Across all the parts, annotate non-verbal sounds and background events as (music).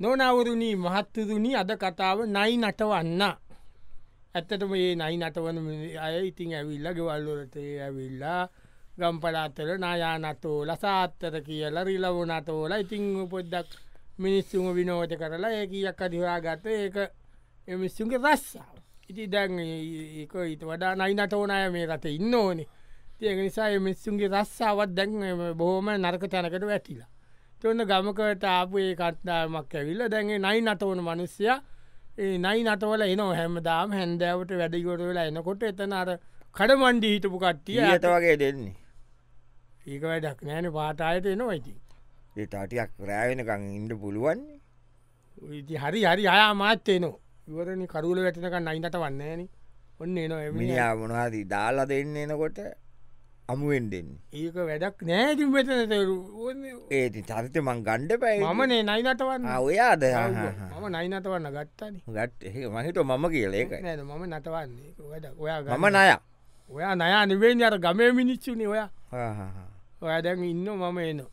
නොනවරුණී මහත්තතුනි අද කතාව නයි නටවන්න. ඇත්තට මේ නයි නටවන අය ඉතින් ඇවිල්ල ගෙවල්ලොරට ඇවිල්ලා ගම්පලාත්තර නායා නතෝ ලසාත්තර කියලා රිලව නතෝල ඉතිං පොද්දක් මිනිස්සුම විනෝත කරලා ඒ කියක් අදිහා ගත ඒක එමිස්සුන්ගේ රස්සාාව. ඉති දැන් ඒක ඊට වඩා නයි නටෝනය මේ රට ඉන්න ඕනේ. ඒක නිසා මිස්සුන්ගේ රස්සාාවත් දැන් බොහෝම නරක තැනකට වැටිලා. තුන්න ගමකට ආපු ඒ කත්දාමක් ඇවිල්ල දැන්ගේ නයි නටවන මනුස්්‍යය ඒ නයි නටවල එන හැමදාම් හැන්දෑවට වැඩිගොට වෙලා එනකොට එතන අර කඩමන්ඩි හිටපු කට්ටිය ඇත වගේ දෙන්නේ. ඒක වැඩක් නෑන පාටායට එනවා ඉති ඒ තාටියක් රෑවෙනකං ඉන්ඩ පුළුවන්නේ ඉති හරි හරි අයා මාත්තයනවා ඉවරනි කරුල වැටනක නයිනට වන්නේන ඔන්න එනවා. එමිනි. මිනිා මොනවාදී දාලා දෙන්න එනකොට අමුවෙන් දෙන්නේ ඒක වැඩක් නෑති මෙතන ඒති චරිත මං ගණ්ඩ පැයි මමනේ නයිනටවන්න. ඔයාද? මම නයිනටවන්න ගත්තන. ගට් මහිත මම කියල ඒක නෑද මම නටවන්නේ. වැඩ ඔයා මම නය ඔයා නයා නිවෙන් අර ගමේ මිනිච්චුනි ඔයා. ඔයා දැන් ඉන්න මම එනවා.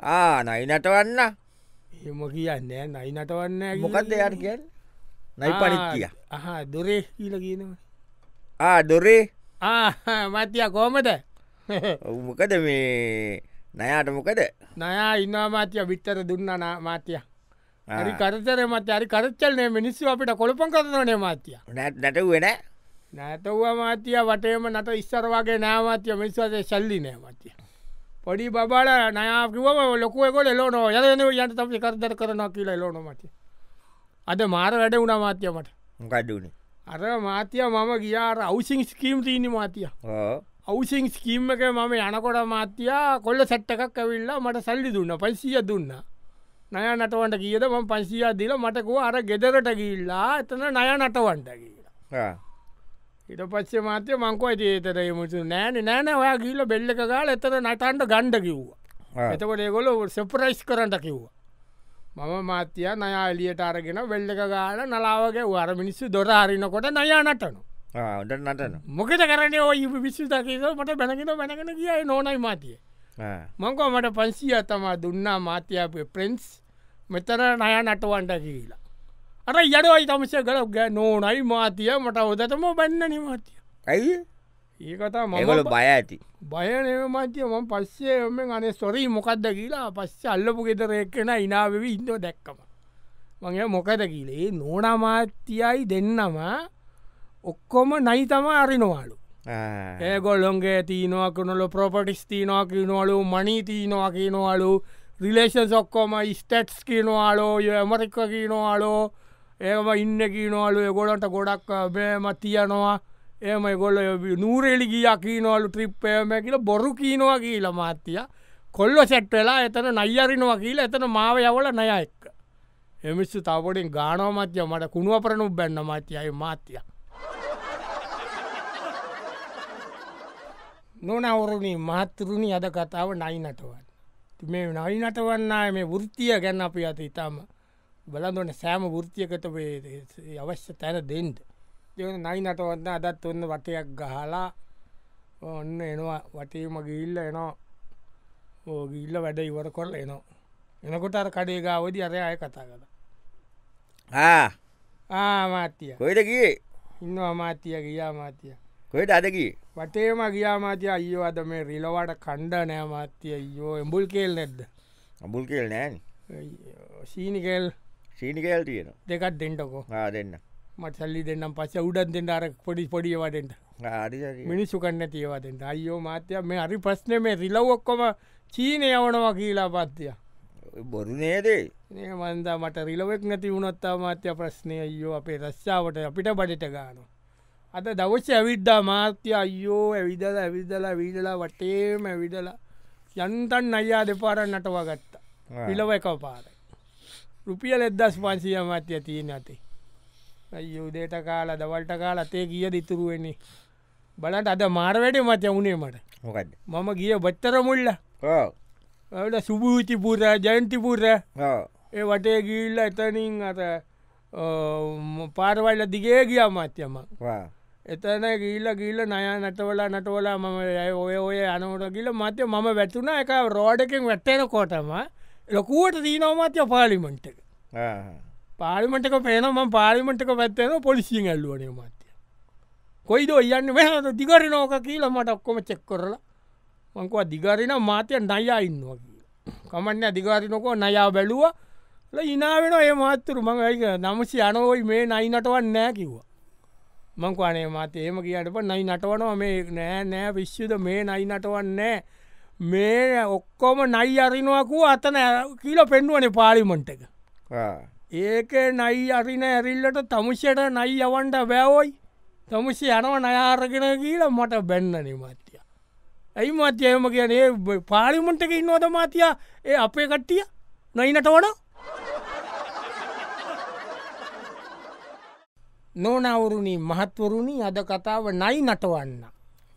ආ නයි නටවන්න එම කියන්න නයි නටවන්න මොකක්ද යට කියන්න? නයි පනිත්තිය අහ දොරේ කියල කියනවා. ආ දොරේ මතිය කෝමද මොකද මේ නයාට මොකද? නයා ඉන්නවා මාතිය විත්තර දුන්න මාතිය. හරි කරතර මත අරි කරච්චල්නය මිනිස්සු අපිට කොළපන් කරනනේ මාතිය. නැටවෙන නැතව්ව මාතිය වටේම නට ඉස්සර වගේ නෑමාතිය මිනිස්වසේ සල්ලි නෑ මතිය. පොඩි බබල නයාකිවම ලොකුවකොට එලෝනෝ යදන යන්ට තමයි කරදර කරන කියලා එලෝන මතිය. අද මාර වැඩ වුණ මාතියමට මොකඩ්ඩුනේ අර මාතිය මම ගියාර අවසිං ස්කීම් තිීන මාතිය. අවසිං ස්කීම් එක මම යනකොට මාත්‍යයා කොල්ල සැට්ට එකක් ඇවිල්ලා මට සල්ලි දුන්න පයිසිය දුන්න. නය නටවන්ට කියද ම පන්සිය දිල මටකුව අර ගෙදරට ගිල්ලා එතන නය නටවන්ට කියලා. ඉට පස්සේ මාතය මංකව ඒතර මුතු නෑන නෑන ඔයා ගීල බෙල්ල එක ගාල එතර නටන්ට ගණ්ඩ කිව්වා. එතකොට ඒගොල සෙපරයිස් කරට කිව්වා මම මාත්‍යය නයා එලියට අරගෙන වෙල්ල එක ගාල නලාවගේ වර මිනිස්සු දොරාරිනකොට නයා නටනු නටන මොකද කරන ඔය විශ්ු දකිද මට බැනගෙන බැනගෙන කියයි නොනයි මාතිය. මංකෝ මට පන්සිය තමා දුන්නා මාත්‍යයාප ප්‍රෙන්ස් මෙතර නය නටවන්ට කියලා. අර යඩවයි තමස ගැ නෝනයි මාතිය මට ඔදතම බැන්නන මාතිය. ඇයි ඒකතා ඒගොල මම බය ඇති. බයනම මාතිය ම පස්සේ එම අනේ ස්ොරී මොකක්ද කියලා පස්සේ අල්ලපු ගෙදර එක්කෙන ඉනාවෙවි ඉන්න දැක්කම. මගේ මොකද කියලේ. නෝනමාත්‍යයි දෙන්නම ඔක්කොම නයි තම අරිනවාලු. ඒගොල්ලොන්ගේ තිීනවා කනල ප්‍රොපටිස් තිීනවා කියනවලු මනී තිීනවා කියනවලු රිලේෂන් ඔක්කොම ස්ටට්ස් කියනවාලෝ ය ඇමරික්ක කියනවාලෝ ඒම ඉන්න කියනවලු. එගොලන්ට ගොඩක් බෑම තියනවා ඒම ගොල්ල නූරෙලි ගිය කියනවලු ට්‍රිප්පයම කියල බොරු කියනවා කියලා මාත්‍යය කොල්ල සැට්වෙලා එතන නයියරිනවා කියලා එතන මාව යවල නය එක්ක. එමිස්සු තවපටින් ගානෝ මත්‍ය මට කුණුව පරනු බැන්න මත්‍යයි මාත්‍යය නොනවරුණී මහත්තරුණි අද කතාව නයි නටවන් මේ නයි නටවන්න මේ වෘතිය ගැන්න අපි අත ඉතාම බලඳන සෑම වෘතියකට අවශ්‍ය තැන දෙන්ට දෙවන නයි නටවන්න අදත් ඔන්න වටයක් ගහලා ඔන්න එනවා. වටේම ගිල්ල එනවා. ඕ ගිල්ල වැඩ ඉවර කොල්ල එනවා. එනකොට අර කඩේ ගාවදි අරය අය කතා කළ ආමාත්‍යය කොයිට කියේ ඉන්න අමාත්‍යය ගියා මාත්‍යය කොයිට අදකී වටේම ගියාමාතිය අයෝ අද මේ රිලවට කණ්ඩ නෑමාත්‍යය යෝ එඹුල් කේල් නැද්ද? අබුල් කියල් නෑන. සීනිකෙල් සීනිකල් තියෙන දෙකත් දෙෙන්ටකෝ දෙන්න මට සල්ලි දෙන්නම් පස්ස උඩත් දෙෙන්ට අර පොඩි පොඩියවටෙන්ට මිනිස්සු කන්න තියවදෙන්ට අයෝ මාත්‍යය මේ හරි ප්‍රශ්නය මේ රිලව්ඔක්කොම චීනය යවනවා කියලා පත්තිය බොරු නේදේ? ඒ මන්ද මට රිලවෙක් නැති වුණොත්තා මාත්‍ය ප්‍රශ්නය අයෝ අපේ රශ්ාවට අපිට බඩට ගානවා අද දවස්ස ඇවිද්දා මාත්‍ය අයෝ ඇවිදල ඇවිදල වීදලා වටේම ඇවිදලා යන්තන් අයියා දෙපාරන් නටවා ගත්තා පිලව එක පාර රුපියල් එද්දස් පන්සිය මත්‍ය තිය නැති අයුදේට කාලා දවල්ට කාලා තේ කිය දිතුරුවෙන්නේ බලට අද මාර වැඩ මතය වුණේ මට. මොකක්ද මම ගිය බත්තර මුල්ල. ඇට සුභූතිපුර ජයන්තිපුර. ඒ වටේ ගිල්ල එතනින් අත පාරවල්ල දිගේ ගිය මාත්‍යම එතන ගීල්ල ගීල්ල නය නටවලා නටවලා මම ඔය ඔය අනවට ගිල මතය මම වැැතුන එක රෝඩකින් වැට්ටෙන කොටම ලොකුවට දීනෝමත්‍ය පාලිමෙන්ට්ක පාලිමටක පේනම පාලිමටක පැත්තන පොලිසියෙන් ඇල්ලුවනේ මාත්‍ය කොයිද යන්න මෙහට දිගරි නෝක කියීල මට ඔක්කොම චෙක් කරලා මංකව දිගරින මාතය නයා ඉන්නවා කිය කමන්න අධිකාරි නොකෝ නයා බැලුව. ඉනාවෙන ඒ මාත්තුරු මඟ ඒක නමසි අනෝයි මේ නයි නටවන් නෑ කිව්වා. මංකවානේ මත ඒම කියටප නයි නටවනවා මේ නෑ නෑ විශ්ෂුද මේ නයි නටවන්නෑ මේ ඔක්කොම නයි අරිනවකු අතන කියීල පෙන්නුවනේ පාලිමන්ට එක ඒක නයි අරින ඇරිල්ලට තමුෂයට නයි යවන්ට බෑවෝයි. තමුෂි යනව නයාරගෙන කියීල මට බැන්නනේ මත්‍යය ඇයි මත්‍ය එම කියනේ පාලිමන්ටක ඉන්නවද මාතියා? ඒ අපේ කට්ටිය? නයිනට වන? නොනවුරුණි මහත්වරුණි අද කතාව නයි නටවන්න.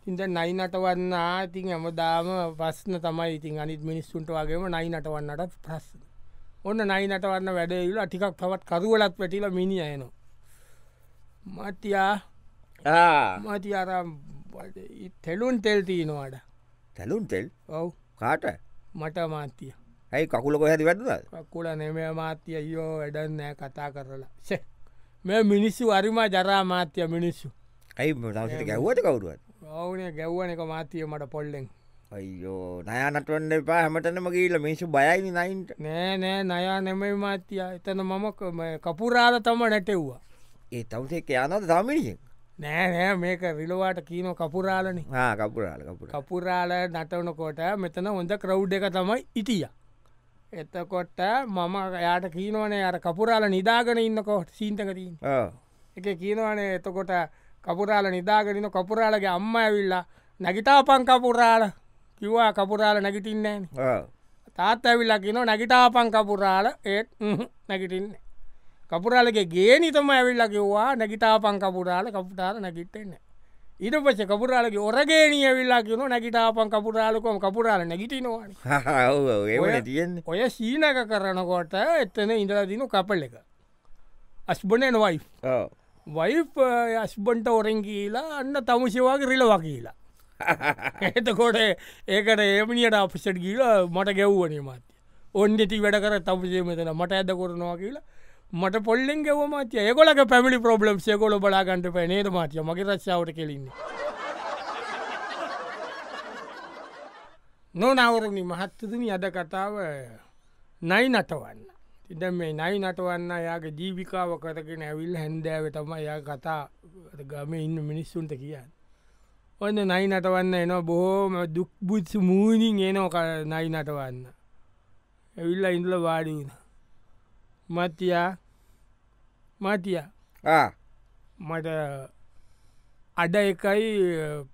ඉද නයි නටවන්න. ඉතින් ඇමදාම ප්‍රශ්න තමයි. ඉතින් අනිත් මිනිස්සුන්ට වගේම නයි නටවන්නටත් ප්‍රශ්න. ඔන්න නයි නටවන්න වැඩේල ටිකක් තවත් කරුවලත් පැටිල මිනි අයනවා මතියා මති අරම් තෙලුන් තෙල් තියනවාඩ. තැලුන් තෙල්? ඔව්. කාට? මට මාතිය. ඇයි කකුලක හැති වැටද කකුල නෙම මාත්‍ය. යෝ වැඩන්නෑ කතා කරලා. මේ මිනිස්සු අරිම ජරා මාත්‍ය මිනිස්සු. ඇයි ගැව්වට කවරුවත්? ඔවුනේ ගැව්වන එක මාතිය මට පොල්ලෙන් අයියෝ නයනටවන්න එපා හැමටනම කියීල මිනිසු බයයිනි නයින්ට. නෑ නෑ නයා නෙමයි මාත්‍යය එතන මම කපුරාල තම නැටෙව්වා. ඒ තවසේ යනද තමිනිිය නෑ නෑ මේක රිලවාට කීන කපුරාලන කපුරාල කපුර කපුරාල නටවනකොට මෙතන හොඳ ක්‍රව් එක තමයි ඉටිය. එතකොට මම යාට කීනවනේ අර කපුරාල නිදාගෙන ඉන්නකොට සීන්තකතින් එක කියනවනේ එතකොට කපුරාල නිදාගෙනන කපුරාලගේ අම්ම ඇවිල්ලා නැගිටාපං කපුරාල කිව්වා කපුරාල නැගිටින්නේන තාත් ඇවිල්ලා කින නැගිටාපං කපුරාල. ඒත් නැගිටින්නේ. කපුරාලගේ ගේනිතම ඇවිල්ල කිව්වා නැගිටාපං කපුරාල කපුටාල නැගිටෙන්නේ ඉට පච කපුරාලගේ ඔරගේනිය විල්ලා කියෙන නැගිටාපන් කපුරාලකොම කපුරාල නැගිටිනවාන ඒවන තියෙන්නේ. ඔය සීනක කරනකොට එත්තන ඉඳලා දිනු කපල් එක. අස්බනන වයි වයි අස්බන්ට ඔරෙන් කියලා අන්න තමුසවාගේ රිලවා කියලා (laughs) එතකොට ඒකට ඒමනියට අපිසට කියල මට ගැව්වනේ මාත්‍ය. ඔන්න ති වැඩ කර තමුසේ මෙතන මට ඇද කරනවා කියලා මට පොල්ලෙන් ගෙව මාතිය. ඒකොලක පැමිලි ප්‍රබ්ලම් සයකොල බලාගන්ට පැනේද මාතිය? මගේ රශ්ාවට කෙලින්නේ. නොනවරණි මහත්තතුනි අද කතාව නයි නටවන්න තිද මේ නයි නටවන්න යාගේ ජීවිකාව කරගෙන ඇවිල් හැන්දෑව තම යා කතා ගම ඉන්න මිනිස්සුන්ට කියන්න. ඔන්න නයි නටවන්න එන බොහෝම දුක්බුත්සු මූනිින් එනෝ නයි නටවන්න. ඇවිල්ල ඉඳල වාඩි වුණ මතියා මතිය. මට අඩ එකයි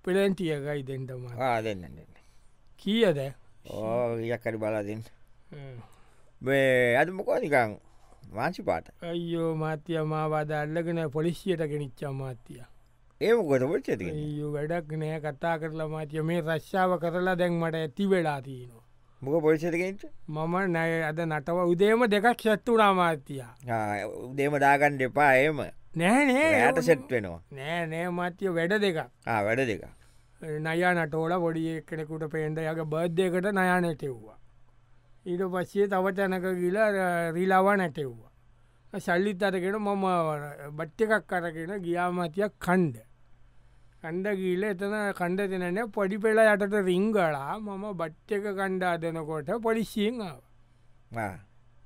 පෙළන්ටිය එකයි දෙටම දෙන්න කියද? ඕ යක්කරි බලාදන්න මේ අද මොකෝ නිකං වාංචි පාට. අයෝ මාත්‍යය මාවාද අල්ලගෙන පොලිසියට ගෙනනිච්චා මාත්‍යය ඒම පොච්චති ඒ වැඩක් නෑ. කතා කරලා මාතිය මේ රශ්ාව කරලා දැන් මට ඇති වෙලා තියනවා. මොක පොලිසිටකට මම නෑ. අද නටව උදේම දෙකක් ශත්තුනා මාත්‍යයා උදේම දාගන්න එපා ඒම නෑ නෑ. ඇයට සෙට් වෙනවා. නෑ නෑ මාත්‍යය වැඩ දෙක වැඩ දෙක නයා නටෝල පොඩි කෙනෙකුට පේන්ට යක බද්ධයකට නයා නැටෙව්වා. ඊට පස්සේ තව තැනක ගිලා රීලාවා නැටෙව්වා. සල්ලිත් අරගෙන මම බට්්‍ය එකක් අරගෙන ගියාමතියක් කණ්ඩ කණ්ඩ ගීල එතන කණ්ඩ දෙනන පොඩි පෙලා යටට රිංගලා මම බට්්‍යක කණ්ඩා දෙනකොට පොලිසියෙන්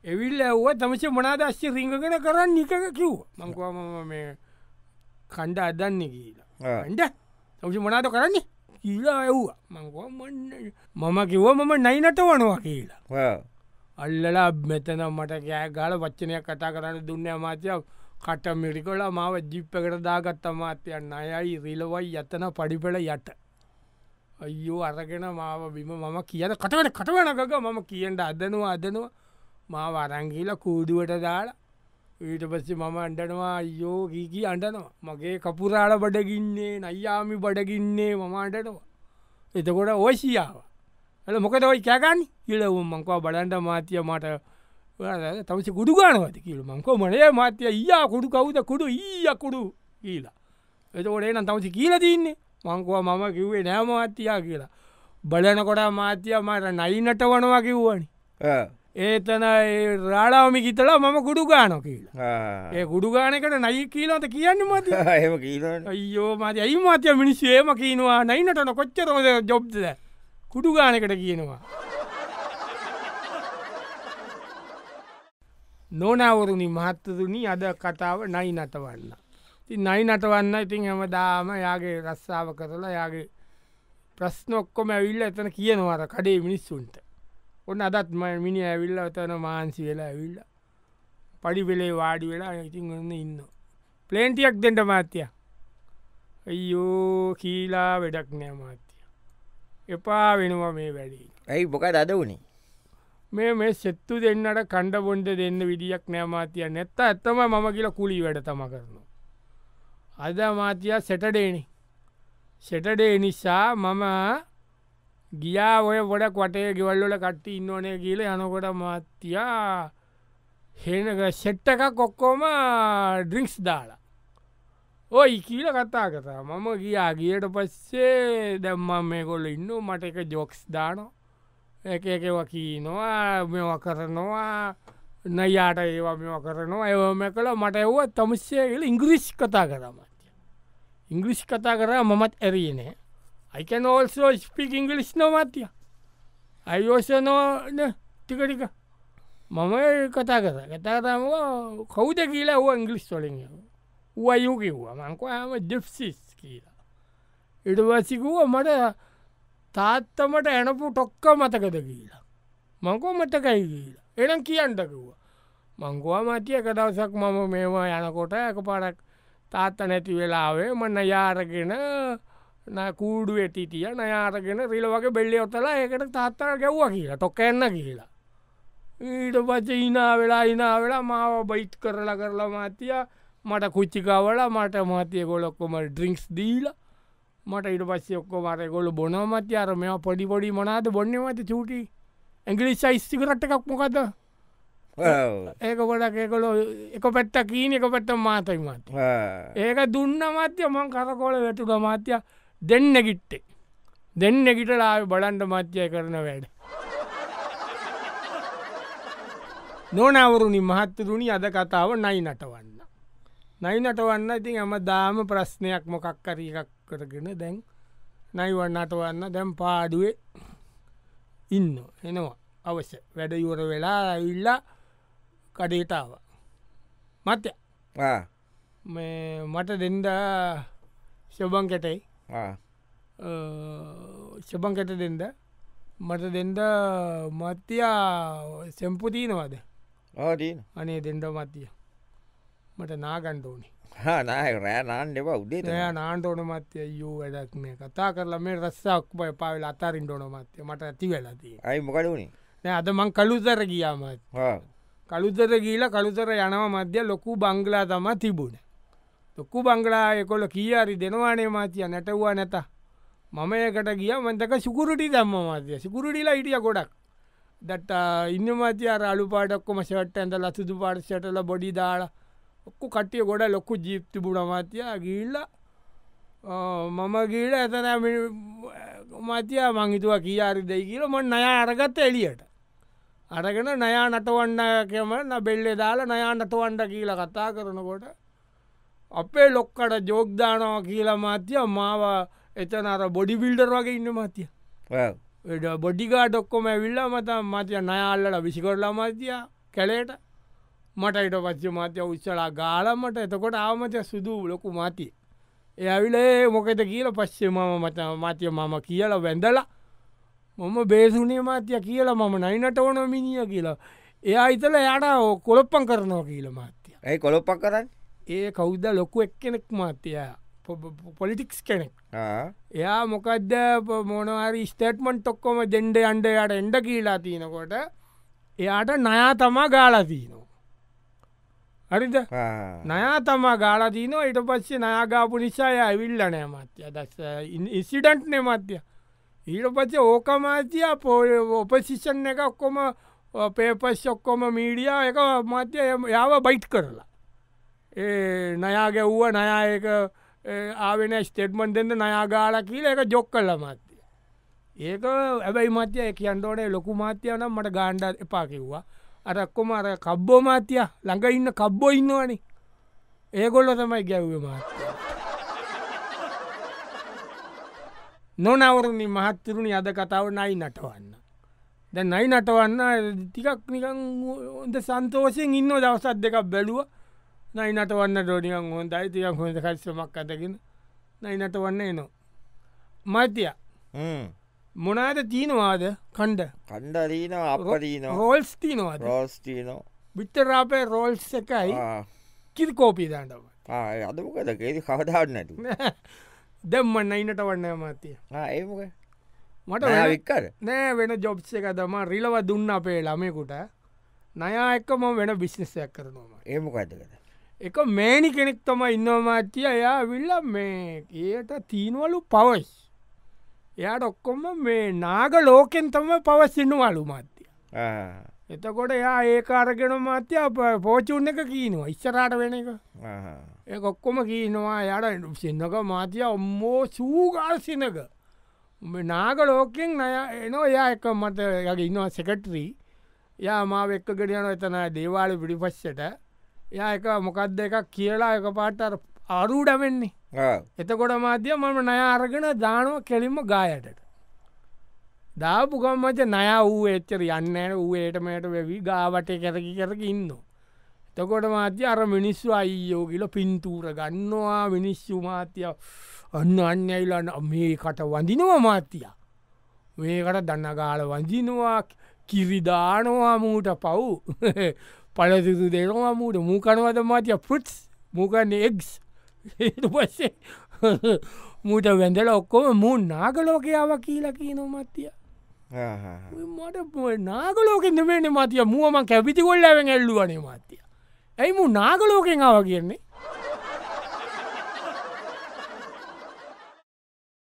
එවිල් ඇව්ව තමච මනාදශ්‍ය රිංගගෙන කරන්න? නික කිව් මංකවා මම මේ කණ්ඩ අදන්න කියලා. ඇඩ තවසි මනාද කරන්නේ? කියලා ඇව්වා මංකවා මම කිව්ව මම නයිනට වනවා කියලා අල්ලලා මෙතන මට කෑ ගාල වච්චනයක් කතා කරන්න දුන්න අමාත්‍යව කට මිරිකොලා මාව ජිප්පකට දාගත්ත අමාත්‍යයන්න අයයි රිලවයි යතන පඩිපෙළ යට. අයෝ අරගෙන මාව බිම මම කියන කටවට කටවනකක මම කියන්ට අදනවා අදනවා. මාව අරංගීල කූඩුවට දාලා ඊට පස්සේ මම අන්ඩනවා අයෝ කීකී අන්ඩනවා මගේ කපුරාල බඩගින්නේ නයියාමි බඩගින්නේ මම අන්ටනවා එතකොට ඕශියාව ඇල මොකද ඔයි කෑගන්න? කියලවුම් මංකවා බලන්ට මාතිය මට තමස කුඩු ගානවද කියල. මංකෝ මනේ මාතිය ඊයා කුඩු කවුද? කුඩු ඊය කුඩු කියලා. එතකොට එනම් තමසි කියල තින්නේ මංකවා මම කිව්වේ නෑමත්තියා කියලා. බලනකොට මාතිය මට නයිනට වනවා කිව්වනි. ඒතන රාලාවමි ගිතලා මම කුඩු ගානො කියලා. ඒ කුඩු ගානකට නයි කියීලට කියන්න මත අයියෝ මත ඇයි මාතය මිනිස්සු ඒම කියනවා? නයිනටන කොච්චරෝද ජොබ්ද කුඩු ගානකට කියනවා නොනවරුණි මහත්තතුනි අද කතාව නයි නටවන්න. ති නයි නටවන්න ඉතින් හැමදාම යාගේ රස්සාාව කරලා යාගේ ප්‍රශ්න ඔක්කොම ඇවිල්ල එතන කියනවාර කඩේ මිනිස්සුන්ට. ඔන්න අදත් ම මිනි ඇවිල්ල එතන මාන්සි වෙලා ඇවිල්ල පඩි වෙලේ වාඩි වෙලා ඉතින් ඔන්න ඉන්න ප්ලේන්ටියක් දෙට මාත්‍යය අයියෝ කීලා වැඩක් නෑ මාත්‍යය එපා වෙනවා මේ වැඩී. ඇයි බොක අද වුණේ මේ මේ සෙත්තු දෙන්නට කණ්ඩ බොන්ඩ දෙන්න විදිියක් නෑමාතිය නැත්ත ඇත්තම මම කියල කුලි වැඩ තම කරනවා. අද මාතිය සෙටඩේනි සෙටඩේ නිසා මම ගියා ඔය ගොඩක් වටේ ගෙවල්ලොල කට්ටි ඉන්නවනේ කියල යනකොට මාත්‍යයා හෙනක සෙට්ට එකක් කොක්කෝම ඩ්‍රිංක්ස් දාලා. ඔයි කියල කතා කතා මම ගියා. ගියට පස්සේ දැම්මම් මේ කොල්ල ඉන්න මට එක ජොක්ස් දානවා. එක එකව කීනවා මෙව කරනවා නයාට ඒවා මෙව කරනවා ඒවම කළ. මට එව්ව තමස්ය කියල ඉංග්‍රිස් කතා කරමත්ය ඉංග්‍රිස් කතා කර මමත් ඇරීනේ අයිකන ඕල්සෝ ස්පික් ඉංගලිස් නොමත්ය අයෝෂනෝ ටිකටික මම ඒ කතා කර කතාරම කවුද කියලා ඔව ඉංගලිස් වලින් වයු කිව්වා. මංකව හම ජෙප්සිස් කියලා. ඉටවසිකුව මට තාත්තමට ඇනපු ටොක්ක මතකද කියලා. මංකෝ මතකයි කියලා. එනම් කියන්නටකිව්ව මංගවා මතිය එක දවසක් මම මේවා යනකොට එක පරක් තාත්ත නැති වෙලාවේ මන්න යාරගෙන කූඩු ඇතිටිය නයාරගෙන රිල වගේ බෙල්ලි ඔත්තලා ඒකට තාත්තර ගැව්ව කියලා. ටොක එන්න කියලා. ඊට පච ඉනා වෙලා ඉනා වෙලා මාව බයිට් කරලා කරලා මාතිය මට කුච්චිකාවල මට මාතිය ගොලොක්කොම ඩ්‍රිංක්ස් දීලා මට ඉට පස්සේ ඔක්කො මට ගොල බොනමති අර මෙ පොඩි පොඩි මොනාද බොන්න මත චූටි. ඇගලි යිස්තිකරට එකක් මොකද? ඒක ගොඩක් ඒකොල එක පැත්ත කීන එක පැත්ත මාතයි මත. ඒක දුන්න මත්‍ය මං කරකොල වැටුක මාත්‍ය දෙන්න ගිට්ටේ දෙන්න ගිටලා බලන්ට මත්‍යය කරන වැඩ. නොනවරුණි මහත්තරුණි අද කතාව නයි නටවන්න නයි නටවන්න ඉතින් ඇම දාම ප්‍රශ්නයක් මොකක් කරී එකක් කරගෙන දැන් නයිවන්නටවන්න දැම් පාඩුවේ ඉන්න එනවා. අවශ්‍ය. වැඩයුවර වෙලා ඇවිල්ල කඩේටාව මත්‍ය. මට දෙන්ඩ ශබංකටයි ශබංකට දෙන්ද? මට දෙන්ඩ මත්‍යයා සෙම්පුතිීනවාද අනේ දෙන්ඩ මතිය මට නාගන්ඩෝනි නාය රෑ නාන් එව උදේ එය නාන්ට ඕන මත්‍ය යූ වැඩක් මේ කතා කරලා මේ රස්සක් පය පාවල අතාරින් ඩෝන මත්ය මට ඇති වෙලදී අයි මොකඩ වුණේ නෑ අද මං කළුතර ගියාමත් කළුතර ගීල කළුතර යනව මධ්‍ය ලොකු බංගලා තම තිබුණ ලොක්කු බංගලා එකොල කියරි දෙනවානේ මාතිය නැටව්වා නැත මම ඒකට ගිය මතක සුකුරටි දම්ම මාතිය සිකුරටිලා හිටිය ගොඩක් දට ඉන්න මතිය අලු පාටක්කොම ෂට් ඇඳ ලසුදු පාටෂටල බොඩි දාලා ඔක්කු කටිය ගොඩ ලොක්කු ජීප්ති බුණ මතිය ගිල්ල මම ගීල ඇතන මතිය මංහිතුව කියාරි දෙයි කියල. මොන් නය අරගත්ත එලියට අරගෙන නයා නටවන්න කියම බෙල්ලෙ දාලා නයා නටවන්ඩ කියල කතා කරනකොට අපේ ලොක්කට ජෝග්දානවා කියලා මාතිය මාව එතන අර බොඩි බිල්ඩර් වගේ ඉන්න මතිය. බොඩිකා ඩොක්කොම ඇවිල්ල මත මතිය නයාල්ලට විසිකොරලා මතිය කැලේට මට ඉට පච්ච මාතය උත්සලා ගාලමට එතකොට ආමතය සුදු ලොකු මාතිය. එය ඇවිලේ මොකෙත කියල? පස්සේ මම මත මාතිය මම කියලා වැඳලා මොම බේසුනේ මාතිය කියලා මම නයිනට ඕන මිනිිය කියලා. එයා ඉතල යට කොළොප්පන් කරනවා කියල මාත්‍යය ඇයි කොළොප්පක් කරන්න? ඒ කෞද්ද ලොකු එක් කෙනෙක් මාත්‍යය පොලිටික්ස් කෙනෙක්. එයා මොකක්ද මොනහරි ස්ටේට්මන්් ටොක්කොම දෙන්ඩ අන්ඩ යට එන්ඩ කියලා තියනකොට එයාට නයා තමා ගාලතිීනවා හරිද? නයා තමා ගාලතිීනවා ඉට පස්සේ නයාගාපු නිසාය ඇවිල්ලනෑ මත්‍ය දස් ඉසිඩන්ට් නෙමත්ය ඊට පස්සේ ඕක මාතිය පෝය ඔපසිෂන් එක ඔක්කොම පේපස් ඔක්කොම මීඩිය එක මත්‍ය යාව බයිට් කරලා. ඒ නයා ගැව්ව නයායක ආවෙන ස්ටේට්මන් දෙන්න නයාගාල කියල එක ජොක් කල්ල මත්තිය ඒක ඇබැයි මත්‍යය කියන්ටෝනේ ලොකු මාත්‍යය නම් මට ගාණ්ඩ එපා කිව්වා අරක්කොම අර කබ්බෝ මාත්‍යය ළඟ ඉන්න කබ්බෝ ඉන්නවනේ. ඒගොල්ල තමයි ගැව්ව මාත්‍ය. නොනවරණි මහත්තරුණි අද කතාව නයි නටවන්න. දැ නයි නටවන්න ටිකක් නිකං හොඳ සන්තෝෂයෙන් ඉන්න දවසත් දෙකක් බැලුව. නයි නටවන්න ඩෝනිකන් හොඳයි තියන් හොඳ කස්සමක් අතගෙන නයි නටවන්න එනවා. මත්‍යය මොනාද තිීනවාද කණ්ඩ. කණ්ඩරීන අපරීන රෝල්ස් තිීනවාද රෝස්ටීනෝ විිටරාපේ රෝල්ස් එකයි කිරිකෝපී දන්නටම අදමකද ඒදි කවදාට නැතු (laughs) දැම්ම නයිනට වන්න මතිය. ඒමක මට වික්කර? නෑ වෙන ජොබ්ස එක දම රිලව දුන්න අපේ ළමයකුට. නයා එක්කම වෙන බිස්්නසයක් කරනවා ඒමක ඇතකද එක මේනි කෙනෙක් තම ඉන්නවාමාතිය එයා විල්ල මේ ඒයට තීනවලු පවස් එයාට ඔක්කොම මේ නාග ලෝකෙන් තම පවස්සින්නවලු මත්තිය එතකොට එයා ඒකාරගෙන මාත්‍ය පෝචුන්න එක කීනවා. ඉස්සරාට වෙන එක. ඒ ඔක්කොම කීනවා. යට සින්නක මාතිය ඔම්මෝ සූගාල්සිනක නාග ලෝකෙන් නය එනෝ එයා එක මට යගේ ඉන්නවා සෙකටරී යා මාව එක්කගෙනයන එතන දේවාල පිටිපස්සට යා එක මොකක්ද එකක් කියලා එක පාට අරුඩවෙන්නේ එතකොට මාධ්‍ය මම නය අරගෙන දානුව කෙලින්ම ගායටට. දාපුකම් මච නය වූ එච්චර යන්න වූේටමට වෙවි. ගාවට කැරකි කරක ඉන්න. තකොට මාත්‍ය අර මිනිස්සු අයියෝ කියල පින්තූර ගන්නවා. මිනිස්සු මාත්‍යය අන්න අන්න ඇයිලන්න මේකට වඳිනවා මාත්‍යය. මේකට දන්නගාල වඳිනවා. කිරිදානවා මූට පව්. (laughs) පලසිතු දෙනවා මූට. මූකනවද මාතිය පුට්ස් මූකන්න එක්ස් පස්සේ මූට වැඳල ඔක්කොම මූ නාගලෝකයාව කියලා කියනො මත්තිය මට නාගලෝකෙන් දෙමේන මතිය. මුවම කැපිති කොල්ලවෙන් එල්ලුවනේ මත්තිය ඇයි මු නාගලෝකෙන් ආව කියන්නේ